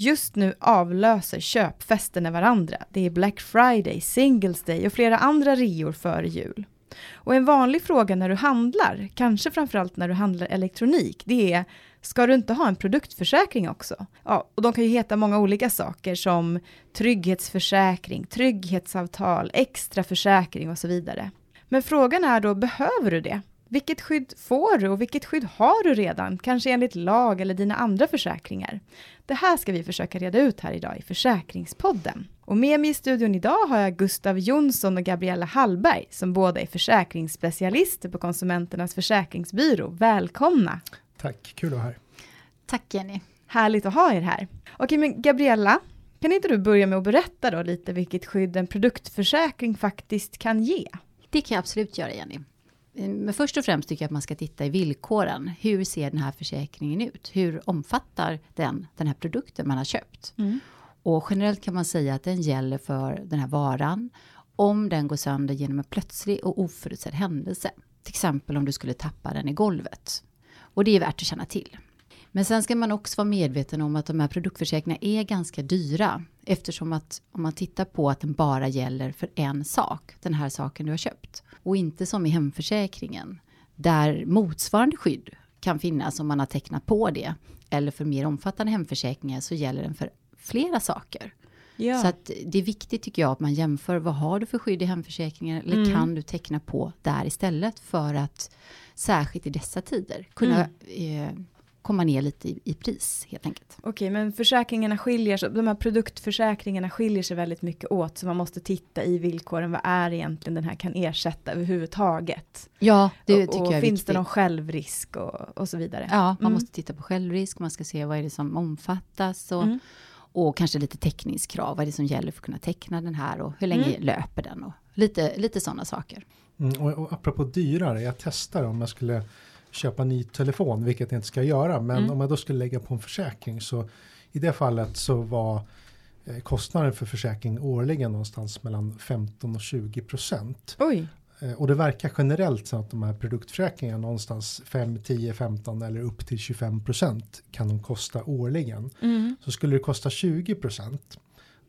Just nu avlöser köpfesterna varandra. Det är Black Friday, Singles Day och flera andra reor före jul. Och en vanlig fråga när du handlar, kanske framförallt när du handlar elektronik, det är Ska du inte ha en produktförsäkring också? Ja, och de kan ju heta många olika saker som trygghetsförsäkring, trygghetsavtal, extra försäkring och så vidare. Men frågan är då, behöver du det? Vilket skydd får du och vilket skydd har du redan, kanske enligt lag eller dina andra försäkringar? Det här ska vi försöka reda ut här idag i Försäkringspodden. Och med mig i studion idag har jag Gustav Jonsson och Gabriella Hallberg som båda är försäkringsspecialister på Konsumenternas försäkringsbyrå. Välkomna! Tack, kul att vara här. Tack Jenny. Härligt att ha er här. Okej, men Gabriella, kan inte du börja med att berätta då lite vilket skydd en produktförsäkring faktiskt kan ge? Det kan jag absolut göra Jenny. Men först och främst tycker jag att man ska titta i villkoren. Hur ser den här försäkringen ut? Hur omfattar den den här produkten man har köpt? Mm. Och generellt kan man säga att den gäller för den här varan om den går sönder genom en plötslig och oförutsedd händelse. Till exempel om du skulle tappa den i golvet. Och det är värt att känna till. Men sen ska man också vara medveten om att de här produktförsäkringarna är ganska dyra. Eftersom att om man tittar på att den bara gäller för en sak, den här saken du har köpt. Och inte som i hemförsäkringen, där motsvarande skydd kan finnas om man har tecknat på det. Eller för mer omfattande hemförsäkringar så gäller den för flera saker. Ja. Så att det är viktigt tycker jag att man jämför vad har du för skydd i hemförsäkringen eller mm. kan du teckna på där istället för att särskilt i dessa tider kunna mm. eh, komma ner lite i, i pris helt enkelt. Okej, men försäkringarna skiljer sig, de här produktförsäkringarna skiljer sig väldigt mycket åt, så man måste titta i villkoren, vad är egentligen den här kan ersätta överhuvudtaget? Ja, det tycker och, och jag är finns viktigt. det någon självrisk och, och så vidare? Ja, man mm. måste titta på självrisk, man ska se vad är det som omfattas och, mm. och kanske lite täckningskrav, vad är det som gäller för att kunna teckna den här och hur länge mm. löper den och lite, lite sådana saker. Mm, och, och apropå dyrare, jag testar om jag skulle köpa ny telefon, vilket jag inte ska göra. Men mm. om jag då skulle lägga på en försäkring så i det fallet så var eh, kostnaden för försäkring årligen någonstans mellan 15 och 20 procent. Oj. Eh, och det verkar generellt så att de här produktförsäkringarna någonstans 5, 10, 15 eller upp till 25 procent kan de kosta årligen. Mm. Så skulle det kosta 20 procent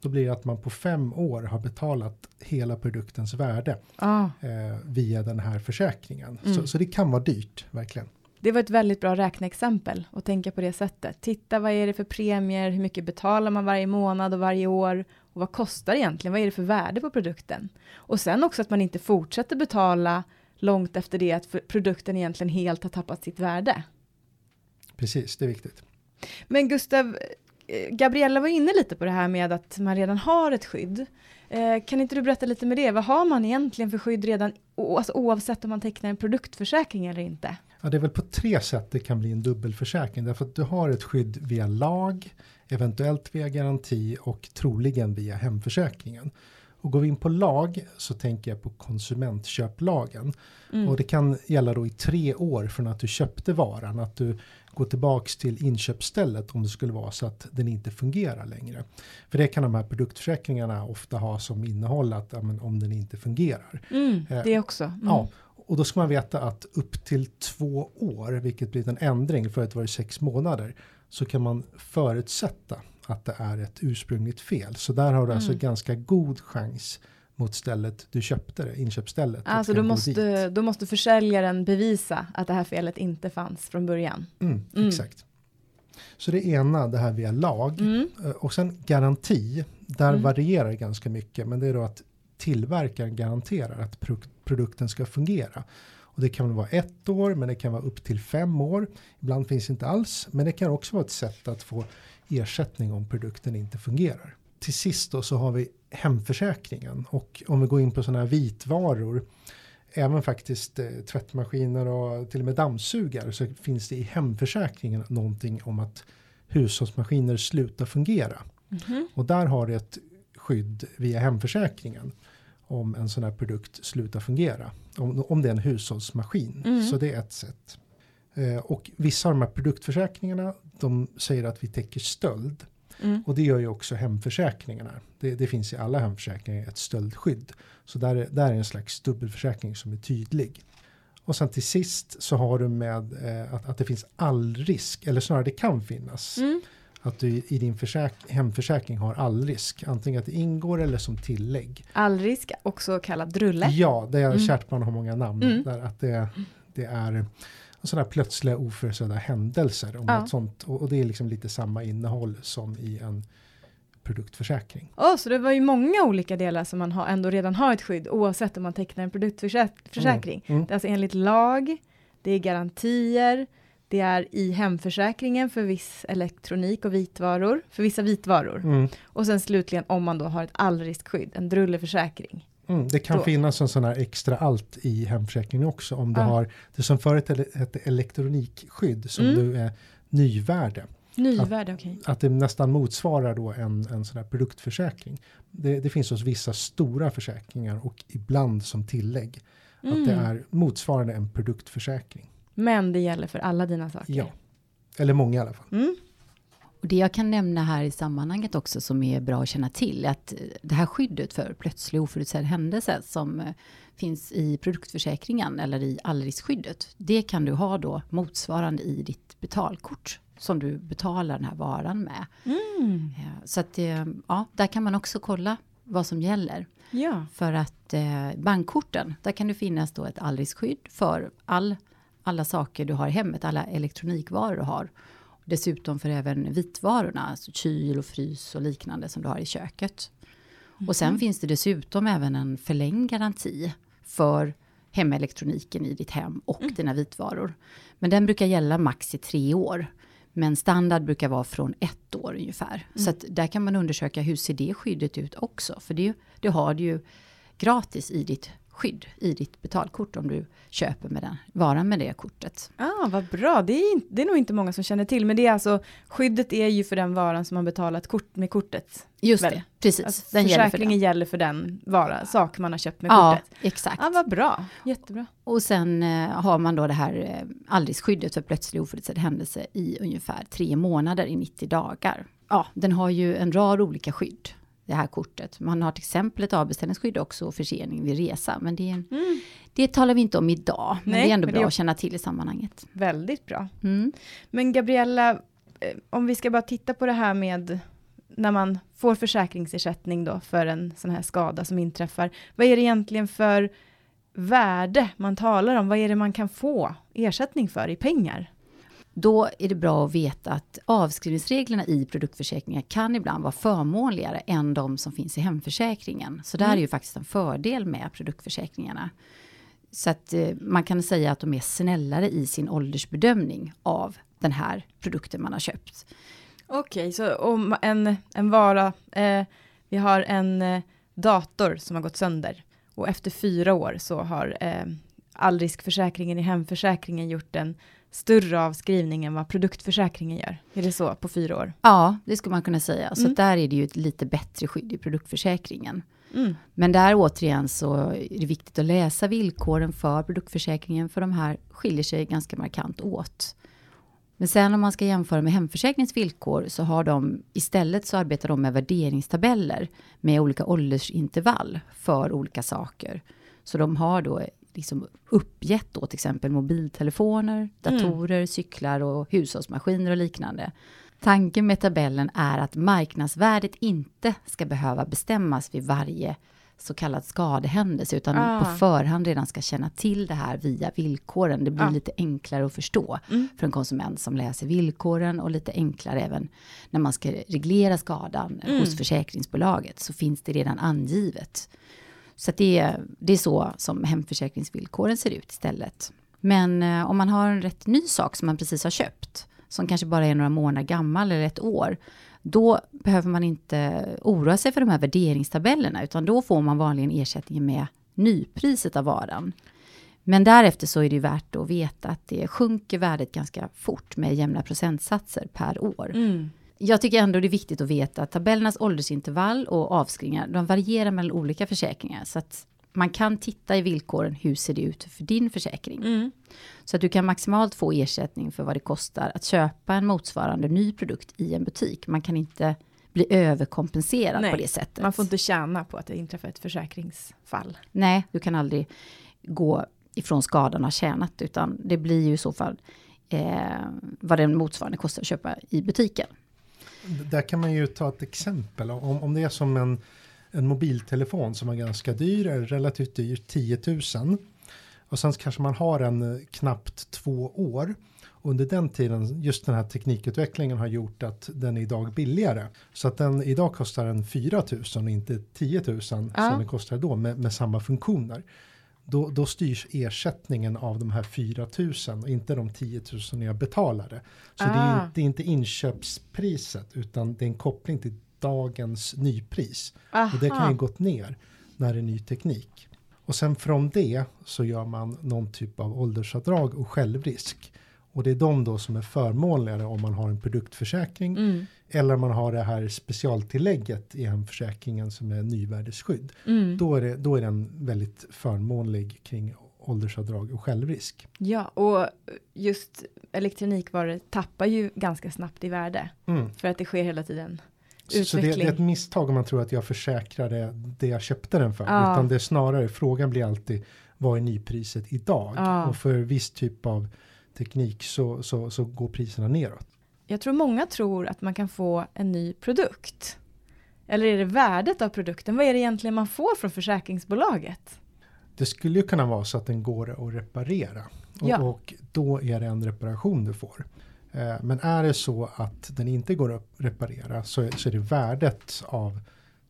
då blir det att man på fem år har betalat hela produktens värde ah. eh, via den här försäkringen. Mm. Så, så, det kan vara dyrt, verkligen. Det var ett väldigt bra räkneexempel att tänka på det sättet. Titta vad är det för premier, hur mycket betalar man varje månad och varje år och vad kostar egentligen, vad är det för värde på produkten? Och sen också att man inte fortsätter betala långt efter det att produkten egentligen helt har tappat sitt värde. Precis, det är viktigt. Men Gustav, Gabriella var inne lite på det här med att man redan har ett skydd. Eh, kan inte du berätta lite med det? Vad har man egentligen för skydd redan, alltså oavsett om man tecknar en produktförsäkring eller inte? Ja, det är väl på tre sätt det kan bli en dubbelförsäkring. Därför att du har ett skydd via lag, eventuellt via garanti och troligen via hemförsäkringen. Och går vi in på lag så tänker jag på konsumentköplagen. Mm. Och det kan gälla då i tre år från att du köpte varan. Att du gå tillbaks till inköpsstället om det skulle vara så att den inte fungerar längre. För det kan de här produktförsäkringarna ofta ha som innehåll att ja, om den inte fungerar. Mm, eh, det också. Mm. Ja, och då ska man veta att upp till två år, vilket blir en ändring, förut var det sex månader, så kan man förutsätta att det är ett ursprungligt fel. Så där har du alltså mm. alltså ganska god chans mot stället du köpte det, inköpsstället. Alltså då måste, då måste försäljaren bevisa att det här felet inte fanns från början. Mm, mm. Exakt. Så det ena, det här via lag. Mm. Eh, och sen garanti, där mm. varierar det ganska mycket. Men det är då att tillverkaren garanterar att produkten ska fungera. Och det kan vara ett år, men det kan vara upp till fem år. Ibland finns det inte alls, men det kan också vara ett sätt att få ersättning om produkten inte fungerar till sist då så har vi hemförsäkringen och om vi går in på sådana här vitvaror även faktiskt eh, tvättmaskiner och till och med dammsugare så finns det i hemförsäkringen någonting om att hushållsmaskiner slutar fungera. Mm -hmm. Och där har det ett skydd via hemförsäkringen om en sån här produkt slutar fungera. Om, om det är en hushållsmaskin. Mm. Så det är ett sätt. Eh, och vissa av de här produktförsäkringarna de säger att vi täcker stöld. Mm. Och det gör ju också hemförsäkringarna. Det, det finns i alla hemförsäkringar ett stöldskydd. Så där, är- där är en slags dubbelförsäkring som är tydlig. Och sen till sist så har du med eh, att, att det finns all risk, eller snarare det kan finnas. Mm. Att du i din försäk hemförsäkring har all risk, antingen att det ingår eller som tillägg. Allrisk, också kallad drulle. Ja, det är Mm. kärt man har många namn. Mm. Där att det, det är sådana plötsliga oförutsedda händelser. Om Ja. sånt, och, och det är liksom lite samma innehåll som i en produktförsäkring. Åh, så det var ju många olika delar som man har, ändå redan har ett skydd oavsett om man tecknar en produktförsäkring. Mm. Det är alltså enligt lag, det är garantier, det är i hemförsäkringen för viss elektronik och vitvaror, för vissa vitvaror. Mm. Och sen slutligen om man då har ett allriskskydd, en drulleförsäkring. Mm, det kan Då. finnas en sån här extra allt i hemförsäkringen också. Om du Ja. har det som förut hette elektronikskydd som Mm. nu är nyvärde. Nyvärde, okej. Att det nästan motsvarar då en, en sån här produktförsäkring. Det, det finns hos vissa stora försäkringar och ibland som tillägg. Att det Mm. är motsvarande en produktförsäkring. Men det gäller för alla dina saker. Ja. Eller många i alla fall. Mm. Och det jag kan nämna här i sammanhanget också som är bra att känna till är att eh, det här skyddet för plötslig oförutsedd händelse som eh, finns i produktförsäkringen eller i allriskskyddet. Det kan du ha då motsvarande i ditt betalkort som du betalar den här varan med. Mm. Eh, Så att ja, där kan man också kolla vad som gäller. Ja. För att eh, bankkorten, där kan det finnas då ett allriskskydd för all, alla saker du har i hemmet, alla elektronikvaror du har. Dessutom för även vitvarorna, alltså kyl och frys och liknande som du har i köket. Och sen finns det dessutom även en förlängd garanti för hemelektroniken i ditt hem och dina vitvaror. Men den brukar gälla max i tre år. Men standard brukar vara från ett år ungefär. Så att där kan man undersöka hur ser det skyddet ut också. För det, det har du ju gratis i ditt skydd, i ditt betalkort om du köper med den, varan med det kortet. Ah, vad bra, det är, det är nog inte många som känner till, men det är alltså, skyddet är ju för den varan som man betalat kort med kortet. Just Väl? det, precis. Alltså, den gäller för försäkringen den. gäller för den vara, sak man har köpt med Ja, kortet. exakt. Ah, vad bra, jättebra. Och sen eh, har man då det här eh, allriskskyddet för plötslig oförutsedd händelse i ungefär tre månader i 90 dagar. Ja, den har ju en rad olika skydd, det här kortet. Man har till exempel ett avbeställningsskydd också och försening vid resa. Men det, är en, det talar vi inte om idag, men Nej, det är ändå bra är- att känna till i sammanhanget. Väldigt bra. Mm. Men Gabriella, eh, om vi ska bara titta på det här med när man får försäkringsersättning då för en sån här skada som inträffar. Vad är det egentligen för värde man talar om? Vad är det man kan få ersättning för i pengar? Då är det bra att veta att avskrivningsreglerna i produktförsäkringar kan ibland vara förmånligare än de som finns i hemförsäkringen. Så där Mm. är ju faktiskt en fördel med produktförsäkringarna. Så att eh, man kan säga att de är snällare i sin åldersbedömning av den här produkten man har köpt. Okej, så om en, en vara, eh, vi har en eh, dator som har gått sönder och efter fyra år så har eh, allriskförsäkringen i hemförsäkringen gjort en större avskrivning än vad produktförsäkringen gör. Är det så på fyra år? Ja, det skulle man kunna säga. Så Mm. där är det ju ett lite bättre skydd i produktförsäkringen. Mm. Men där återigen så är det viktigt att läsa villkoren för produktförsäkringen, för de här skiljer sig ganska markant åt. Men sen om man ska jämföra med hemförsäkringens villkor så har de istället så arbetar de med värderingstabeller med olika åldersintervall för olika saker. Så de har då liksom uppgett då till exempel mobiltelefoner, datorer, cyklar och hushållsmaskiner och liknande. Tanken med tabellen är att marknadsvärdet inte ska behöva bestämmas vid varje så kallad skadehändelse, utan Ah. på förhand redan ska känna till det här via villkoren. Det blir Ah. lite enklare att förstå Mm. för en konsument som läser villkoren och lite enklare även när man ska reglera skadan Mm. hos försäkringsbolaget så finns det redan angivet. Så att det, är, det är så som hemförsäkringsvillkoren ser ut istället. Men eh, om man har en rätt ny sak som man precis har köpt, som kanske bara är några månader gammal eller ett år, då behöver man inte oroa sig för de här värderingstabellerna, utan då får man vanligen ersättningen med nypriset av varan. Men därefter så är det ju värt att veta att det sjunker värdet ganska fort med jämna procentsatser per år. Mm. Jag tycker ändå det är viktigt att veta att tabellernas åldersintervall och avskrivningar, de varierar mellan olika försäkringar. Så att man kan titta i villkoren, hur ser det ut för din försäkring? Mm. Så att du kan maximalt få ersättning för vad det kostar att köpa en motsvarande ny produkt i en butik. Man kan inte bli överkompenserad Nej, på det sättet. Man får inte tjäna på att det inträffar ett försäkringsfall. Nej, du kan aldrig gå ifrån skadan och ha tjänat, utan det blir ju i så fall eh, vad den motsvarande kostar att köpa i butiken. Där kan man ju ta ett exempel. Om, om det är som en, en mobiltelefon som är ganska dyr, är relativt dyr, 10 000. Och sen kanske man har en eh, knappt två år. Under den tiden, just den här teknikutvecklingen har gjort att den är idag billigare. Så att den idag kostar en 4 000 och inte 10 000 ja. som den kostar då med, med samma funktioner. Då, då, styrs ersättningen av de här 4 000 och inte de 10 000 jag betalade. Så ah. det, är, ah. det är inte inköpspriset utan det är en koppling till dagens nypris. Aha. Och det kan ju gått ner när det är ny teknik. Och sen från det så gör man någon typ av åldersavdrag och självrisk. Och det är de då som är förmånligare om man har en produktförsäkring. Mm. Eller man har det här specialtillägget i hemförsäkringen som är nyvärdesskydd. Mm. Då, är det, då är den väldigt förmånlig kring åldersavdrag och självrisk. Ja, och just elektronikvaror tappar ju ganska snabbt i värde. Mm. För att det sker hela tiden utveckling. Så det, det, är ett misstag om man tror att jag försäkrade det jag köpte den för. Ja. Utan det är snarare, frågan blir alltid vad är nypriset idag? Ja. Och för viss typ av teknik så, så, så går priserna neråt. Jag tror många tror att man kan få en ny produkt. Eller är det värdet av produkten? Vad är det egentligen man får från försäkringsbolaget? Det skulle ju kunna vara så att den går att reparera. Och, ja. och då är det en reparation du får. Eh, men är det så att den inte går att reparera så så är det värdet av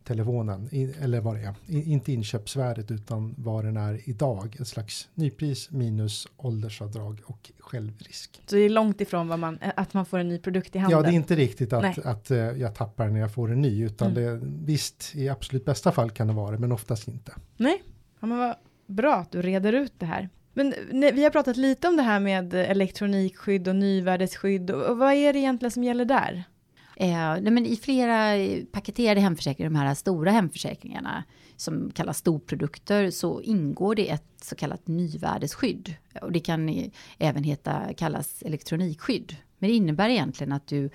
telefonen, eller vad det är, inte inköpsvärdet utan vad den är idag, ett slags nypris minus åldersavdrag och självrisk. Så det är långt ifrån vad man, att man får en ny produkt i handen? Ja, det är inte riktigt att, att, att eh, jag tappar när jag får en ny, utan mm. det, visst, i absolut bästa fall kan det vara det, men oftast inte. Nej, ja, men vad bra att du reder ut det här. Men nej, vi har pratat lite om det här med elektronikskydd och nyvärdesskydd, och, och vad är det egentligen som gäller där? Eh, nej men I flera paketerade hemförsäkringar, de här stora hemförsäkringarna som kallas storprodukter, så ingår det ett så kallat nyvärdesskydd. Och det kan även heta, kallas elektronikskydd. Men det innebär egentligen att du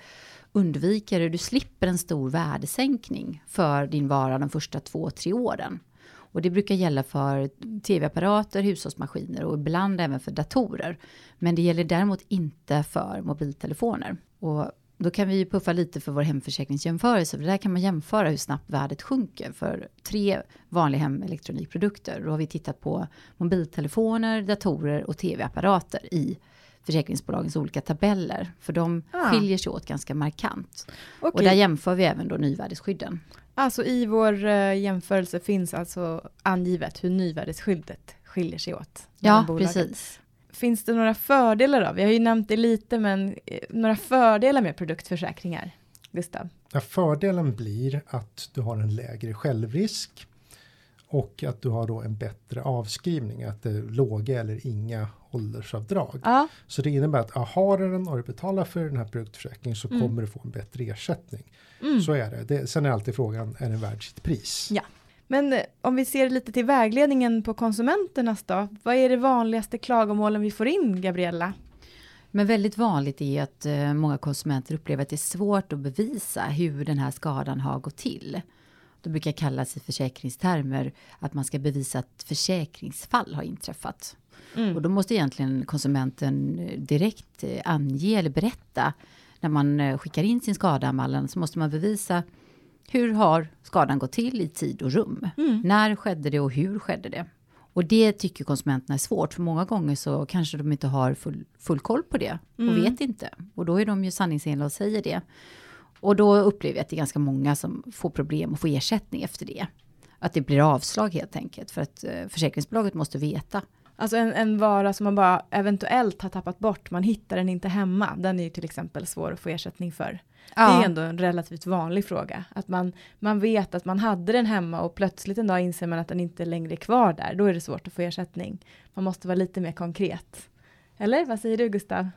undviker, du slipper en stor värdesänkning för din vara de första två, tre åren. Och det brukar gälla för tv-apparater, hushållsmaskiner och ibland även för datorer. Men det gäller däremot inte för mobiltelefoner. Och då kan vi puffa lite för vår hemförsäkringsjämförelse. För där kan man jämföra hur snabbt värdet sjunker för tre vanliga hemelektronikprodukter. Då har vi tittat på mobiltelefoner, datorer och tv-apparater i försäkringsbolagens olika tabeller. För de ah. skiljer sig åt ganska markant. Okay. Och där jämför vi även då nyvärdesskydden. Alltså i vår uh, jämförelse finns alltså angivet hur nyvärdesskyddet skiljer sig åt. Ja, precis. Finns det några fördelar då? Vi har ju nämnt det lite, men eh, några fördelar med produktförsäkringar? Gustav? Ja, fördelen blir att du har en lägre självrisk och att du har då en bättre avskrivning, att det är låga eller inga åldersavdrag. Ja. Så det innebär att har du den och du betalar för den här produktförsäkringen så mm. kommer du få en bättre ersättning. Mm. Så är det. det. Sen är alltid frågan, är den värd sitt pris? Ja. Men eh, om vi ser lite till vägledningen på konsumenternas då, vad är det vanligaste klagomålen vi får in, Gabriella? Men väldigt vanligt är att eh, många konsumenter upplever att det är svårt att bevisa hur den här skadan har gått till. Det brukar kallas i försäkringstermer att man ska bevisa att försäkringsfall har inträffat. Mm. Och då måste egentligen konsumenten eh, direkt ange eller berätta när man skickar in sin skadeanmälan så måste man bevisa hur har skadan gått till i tid och rum? Mm. När skedde det och hur skedde det? Och det tycker konsumenterna är svårt, för många gånger så kanske de inte har full, full koll på det och mm. vet inte. Och då är de ju sanningsenliga och säger det. Och då upplever jag att det är ganska många som får problem och får ersättning efter det. Att det blir avslag helt enkelt, för att eh, försäkringsbolaget måste veta Alltså en, en, vara som man bara eventuellt har tappat bort, man hittar den inte hemma, den är ju till exempel svår att få ersättning för. Ja. Det är ändå en relativt vanlig fråga, att man, man vet att man hade den hemma och plötsligt en dag inser man att den inte längre är kvar där, då är det svårt att få ersättning. Man måste vara lite mer konkret. Eller vad säger du Gustav?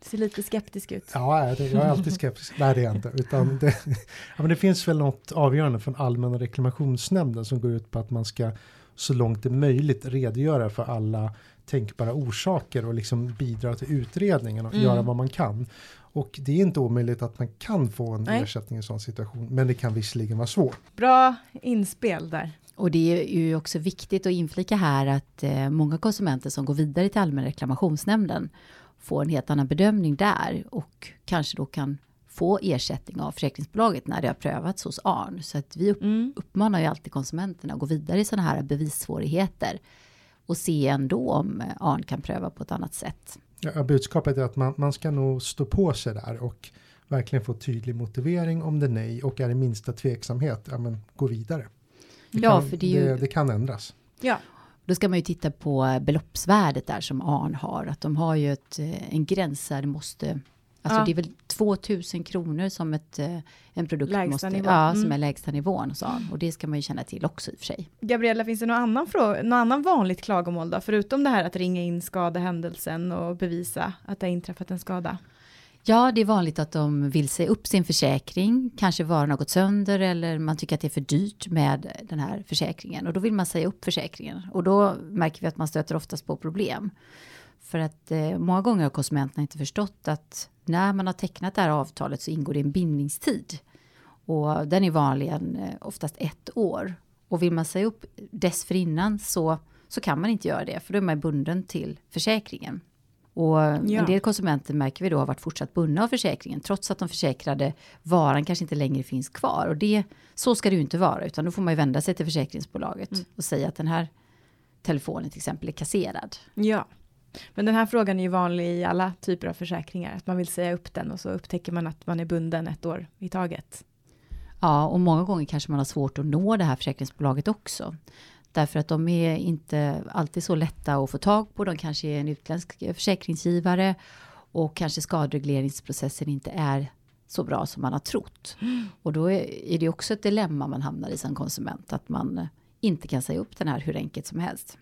Du ser lite skeptisk ut. Ja, jag är alltid skeptisk. Nej, det är jag inte. Utan det, ja, men det finns väl något avgörande från Allmänna reklamationsnämnden som går ut på att man ska så långt det är möjligt redogöra för alla tänkbara orsaker och liksom bidra till utredningen och mm. göra vad man kan. Och det är inte omöjligt att man kan få en Nej. ersättning i en sån situation, men det kan visserligen vara svårt. Bra inspel där. Och det är ju också viktigt att inflika här att eh, många konsumenter som går vidare till Allmänna reklamationsnämnden får en helt annan bedömning där och kanske då kan få ersättning av försäkringsbolaget när det har prövats hos ARN. Så att vi upp, Mm. uppmanar ju alltid konsumenterna att gå vidare i sådana här bevissvårigheter och se ändå om ARN kan pröva på ett annat sätt. Ja, budskapet är att man, man ska nog stå på sig där och verkligen få tydlig motivering om det är nej och är det minsta tveksamhet, ja men gå vidare. Det Ja, kan, för det ju- det, det kan ändras. Ja, Då ska man ju titta på beloppsvärdet där som ARN har. Att de har ju ett, eh, en gräns där det måste... Alltså Ja. det är väl 2000 kronor som ett, eh, en produkt Lägsta måste... nivå. Ja, Mm. som är lägsta nivån ARN. Och det ska man ju känna till också i och för sig. Gabriella, finns det någon annan, fråga, någon annan vanligt klagomål då? Förutom det här att ringa in skadehändelsen och bevisa att det har inträffat en skada. Ja, det är vanligt att de vill säga upp sin försäkring. Kanske varan har gått sönder eller man tycker att det är för dyrt med den här försäkringen. Och då vill man säga upp försäkringen. Och då märker vi att man stöter oftast på problem. För att eh, många gånger har konsumenterna inte förstått att när man har tecknat det här avtalet så ingår det en bindningstid. Och den är vanligen eh, oftast ett år. Och vill man säga upp dessförinnan så, så kan man inte göra det. För då är man bunden till försäkringen. Och Ja. en del konsumenter märker vi då har varit fortsatt bundna av försäkringen trots att de försäkrade varan kanske inte längre finns kvar. Och det, så ska det ju inte vara utan då får man ju vända sig till försäkringsbolaget och säga att den här telefonen till exempel är kasserad. Ja. Men den här frågan är ju vanlig i alla typer av försäkringar. Att man vill säga upp den och så upptäcker man att man är bunden ett år i taget. Ja, och många gånger kanske man har svårt att nå det här försäkringsbolaget också. Därför att de är inte alltid så lätta att få tag på. De kanske är en utländsk försäkringsgivare och kanske skaderegleringsprocessen inte är så bra som man har trott. Och då är det också ett dilemma man hamnar i som konsument, att man inte kan säga upp den här hur enkelt som helst.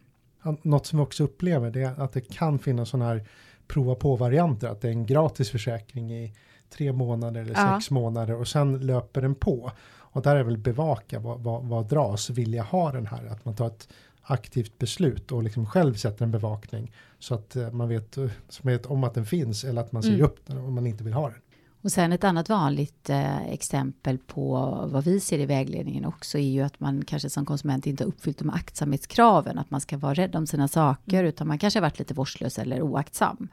Något som vi också upplever det är att det kan finnas sådana här prova på-varianter, att det är en gratis försäkring i tre månader eller Ja. sex månader och sen löper den på. Och där är väl bevaka vad, vad, vad dras, vill jag ha den här? Att man tar ett aktivt beslut och liksom själv sätter en bevakning så att eh, man vet, eh, så man vet om att den finns eller att man säger Mm. upp den om man inte vill ha den. Och sen ett annat vanligt eh, exempel på vad vi ser i vägledningen också är ju att man kanske som konsument inte har uppfyllt de aktsamhetskraven, att man ska vara rädd om sina saker, utan man kanske har varit lite vårdslös eller oaktsam.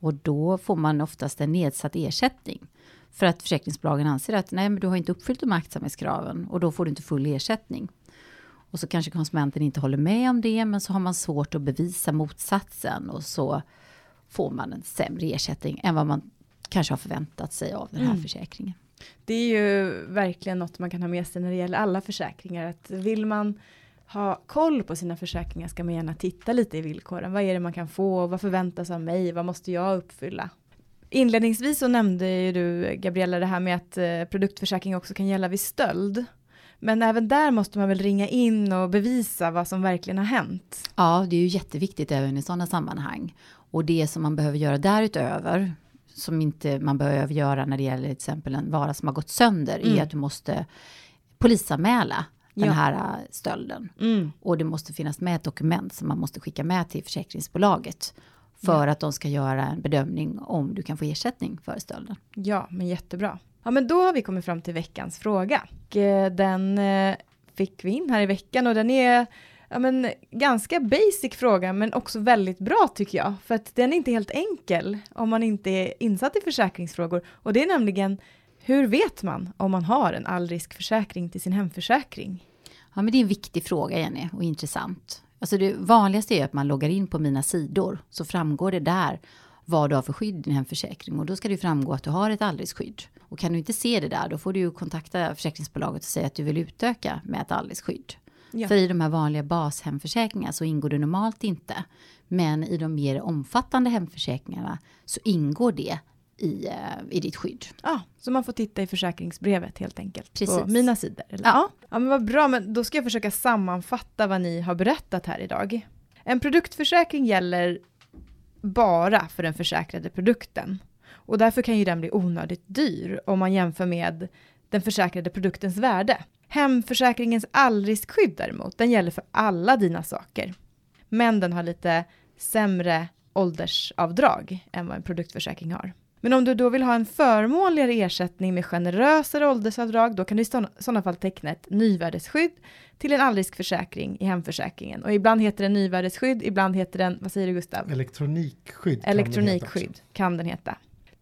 Och då får man oftast en nedsatt ersättning. För att försäkringsbolagen anser att nej, men du har inte uppfyllt de aktsamhetskraven och då får du inte full ersättning. Och så kanske konsumenten inte håller med om det, men så har man svårt att bevisa motsatsen och så får man en sämre ersättning än vad man kanske har förväntat sig av den här Mm. försäkringen. Det är ju verkligen något man kan ha med sig när det gäller alla försäkringar. Att vill man ha koll på sina försäkringar ska man gärna titta lite i villkoren. Vad är det man kan få? Vad förväntas av mig? Vad måste jag uppfylla? Inledningsvis så nämnde ju du, Gabriella, det här med att eh, produktförsäkring också kan gälla vid stöld. Men även där måste man väl ringa in och bevisa vad som verkligen har hänt. Ja, det är ju jätteviktigt även i sådana sammanhang. Och det som man behöver göra därutöver, som inte man behöver göra när det gäller till exempel en vara som har gått sönder, Mm. är att du måste polisanmäla den Ja. här äh, stölden. Mm. Och det måste finnas med ett dokument som man måste skicka med till försäkringsbolaget för att de ska göra en bedömning om du kan få ersättning för stölden. Ja, men jättebra. Ja, men då har vi kommit fram till veckans fråga. Eh, Den eh, fick vi in här i veckan och den är ja, men, ganska basic fråga men också väldigt bra tycker jag. För att den är inte helt enkel om man inte är insatt i försäkringsfrågor. Och det är nämligen hur vet man om man har en allriskförsäkring till sin hemförsäkring? Ja, men det är en viktig fråga, Jenny, och intressant. Alltså det vanligaste är att man loggar in på mina sidor, så framgår det där vad du har för skydd i din hemförsäkring. Och då ska det framgå att du har ett allriskskydd. Och kan du inte se det där, då får du ju kontakta försäkringsbolaget och säga att du vill utöka med ett allriskskydd. Ja. För i de här vanliga bashemförsäkringarna så ingår det normalt inte. Men i de mer omfattande hemförsäkringarna så ingår det i, eh, i ditt skydd. Ja, så man får titta i försäkringsbrevet helt enkelt. På Precis. mina sidor. Eller? Ja. ja, men vad bra. Men då ska jag försöka sammanfatta vad ni har berättat här idag. En produktförsäkring gäller bara för den försäkrade produkten. Och därför kan ju den bli onödigt dyr om man jämför med den försäkrade produktens värde. Hemförsäkringens allriskskydd däremot, den gäller för alla dina saker. Men den har lite sämre åldersavdrag än vad en produktförsäkring har. Men om du då vill ha en förmånligare ersättning med generösare åldersavdrag, då kan du i sådana fall teckna ett nyvärdesskydd till en allriskförsäkring i hemförsäkringen. Och ibland heter den nyvärdesskydd, ibland heter den, vad säger du Gustav? Elektronikskydd. Elektronikskydd kan, kan den heta.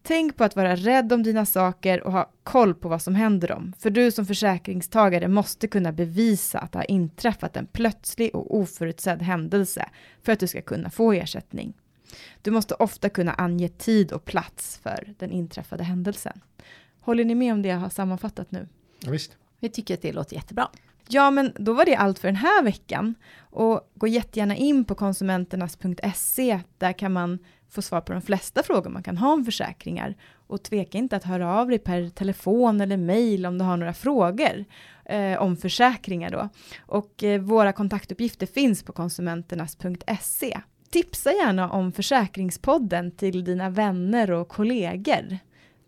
Tänk på att vara rädd om dina saker och ha koll på vad som händer dem. För du som försäkringstagare måste kunna bevisa att det har inträffat en plötslig och oförutsedd händelse för att du ska kunna få ersättning. Du måste ofta kunna ange tid och plats för den inträffade händelsen. Håller ni med om det jag har sammanfattat nu? Ja, visst. Vi tycker att det låter jättebra. Ja, men då var det allt för den här veckan. Och gå jättegärna in på konsumenternas.se. Där kan man få svar på de flesta frågor man kan ha om försäkringar. Och tveka inte att höra av dig per telefon eller mejl om du har några frågor eh, om försäkringar då. Och eh, våra kontaktuppgifter finns på konsumenternas.se. Tipsa gärna om Försäkringspodden till dina vänner och kollegor.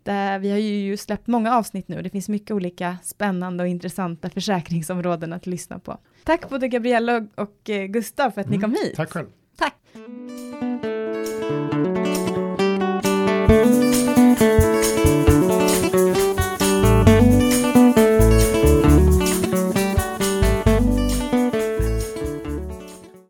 Där vi har ju släppt många avsnitt nu. Det finns mycket olika spännande och intressanta försäkringsområden att lyssna på. Tack både Gabriella och Gustav för att mm, ni kom hit. Tack själv.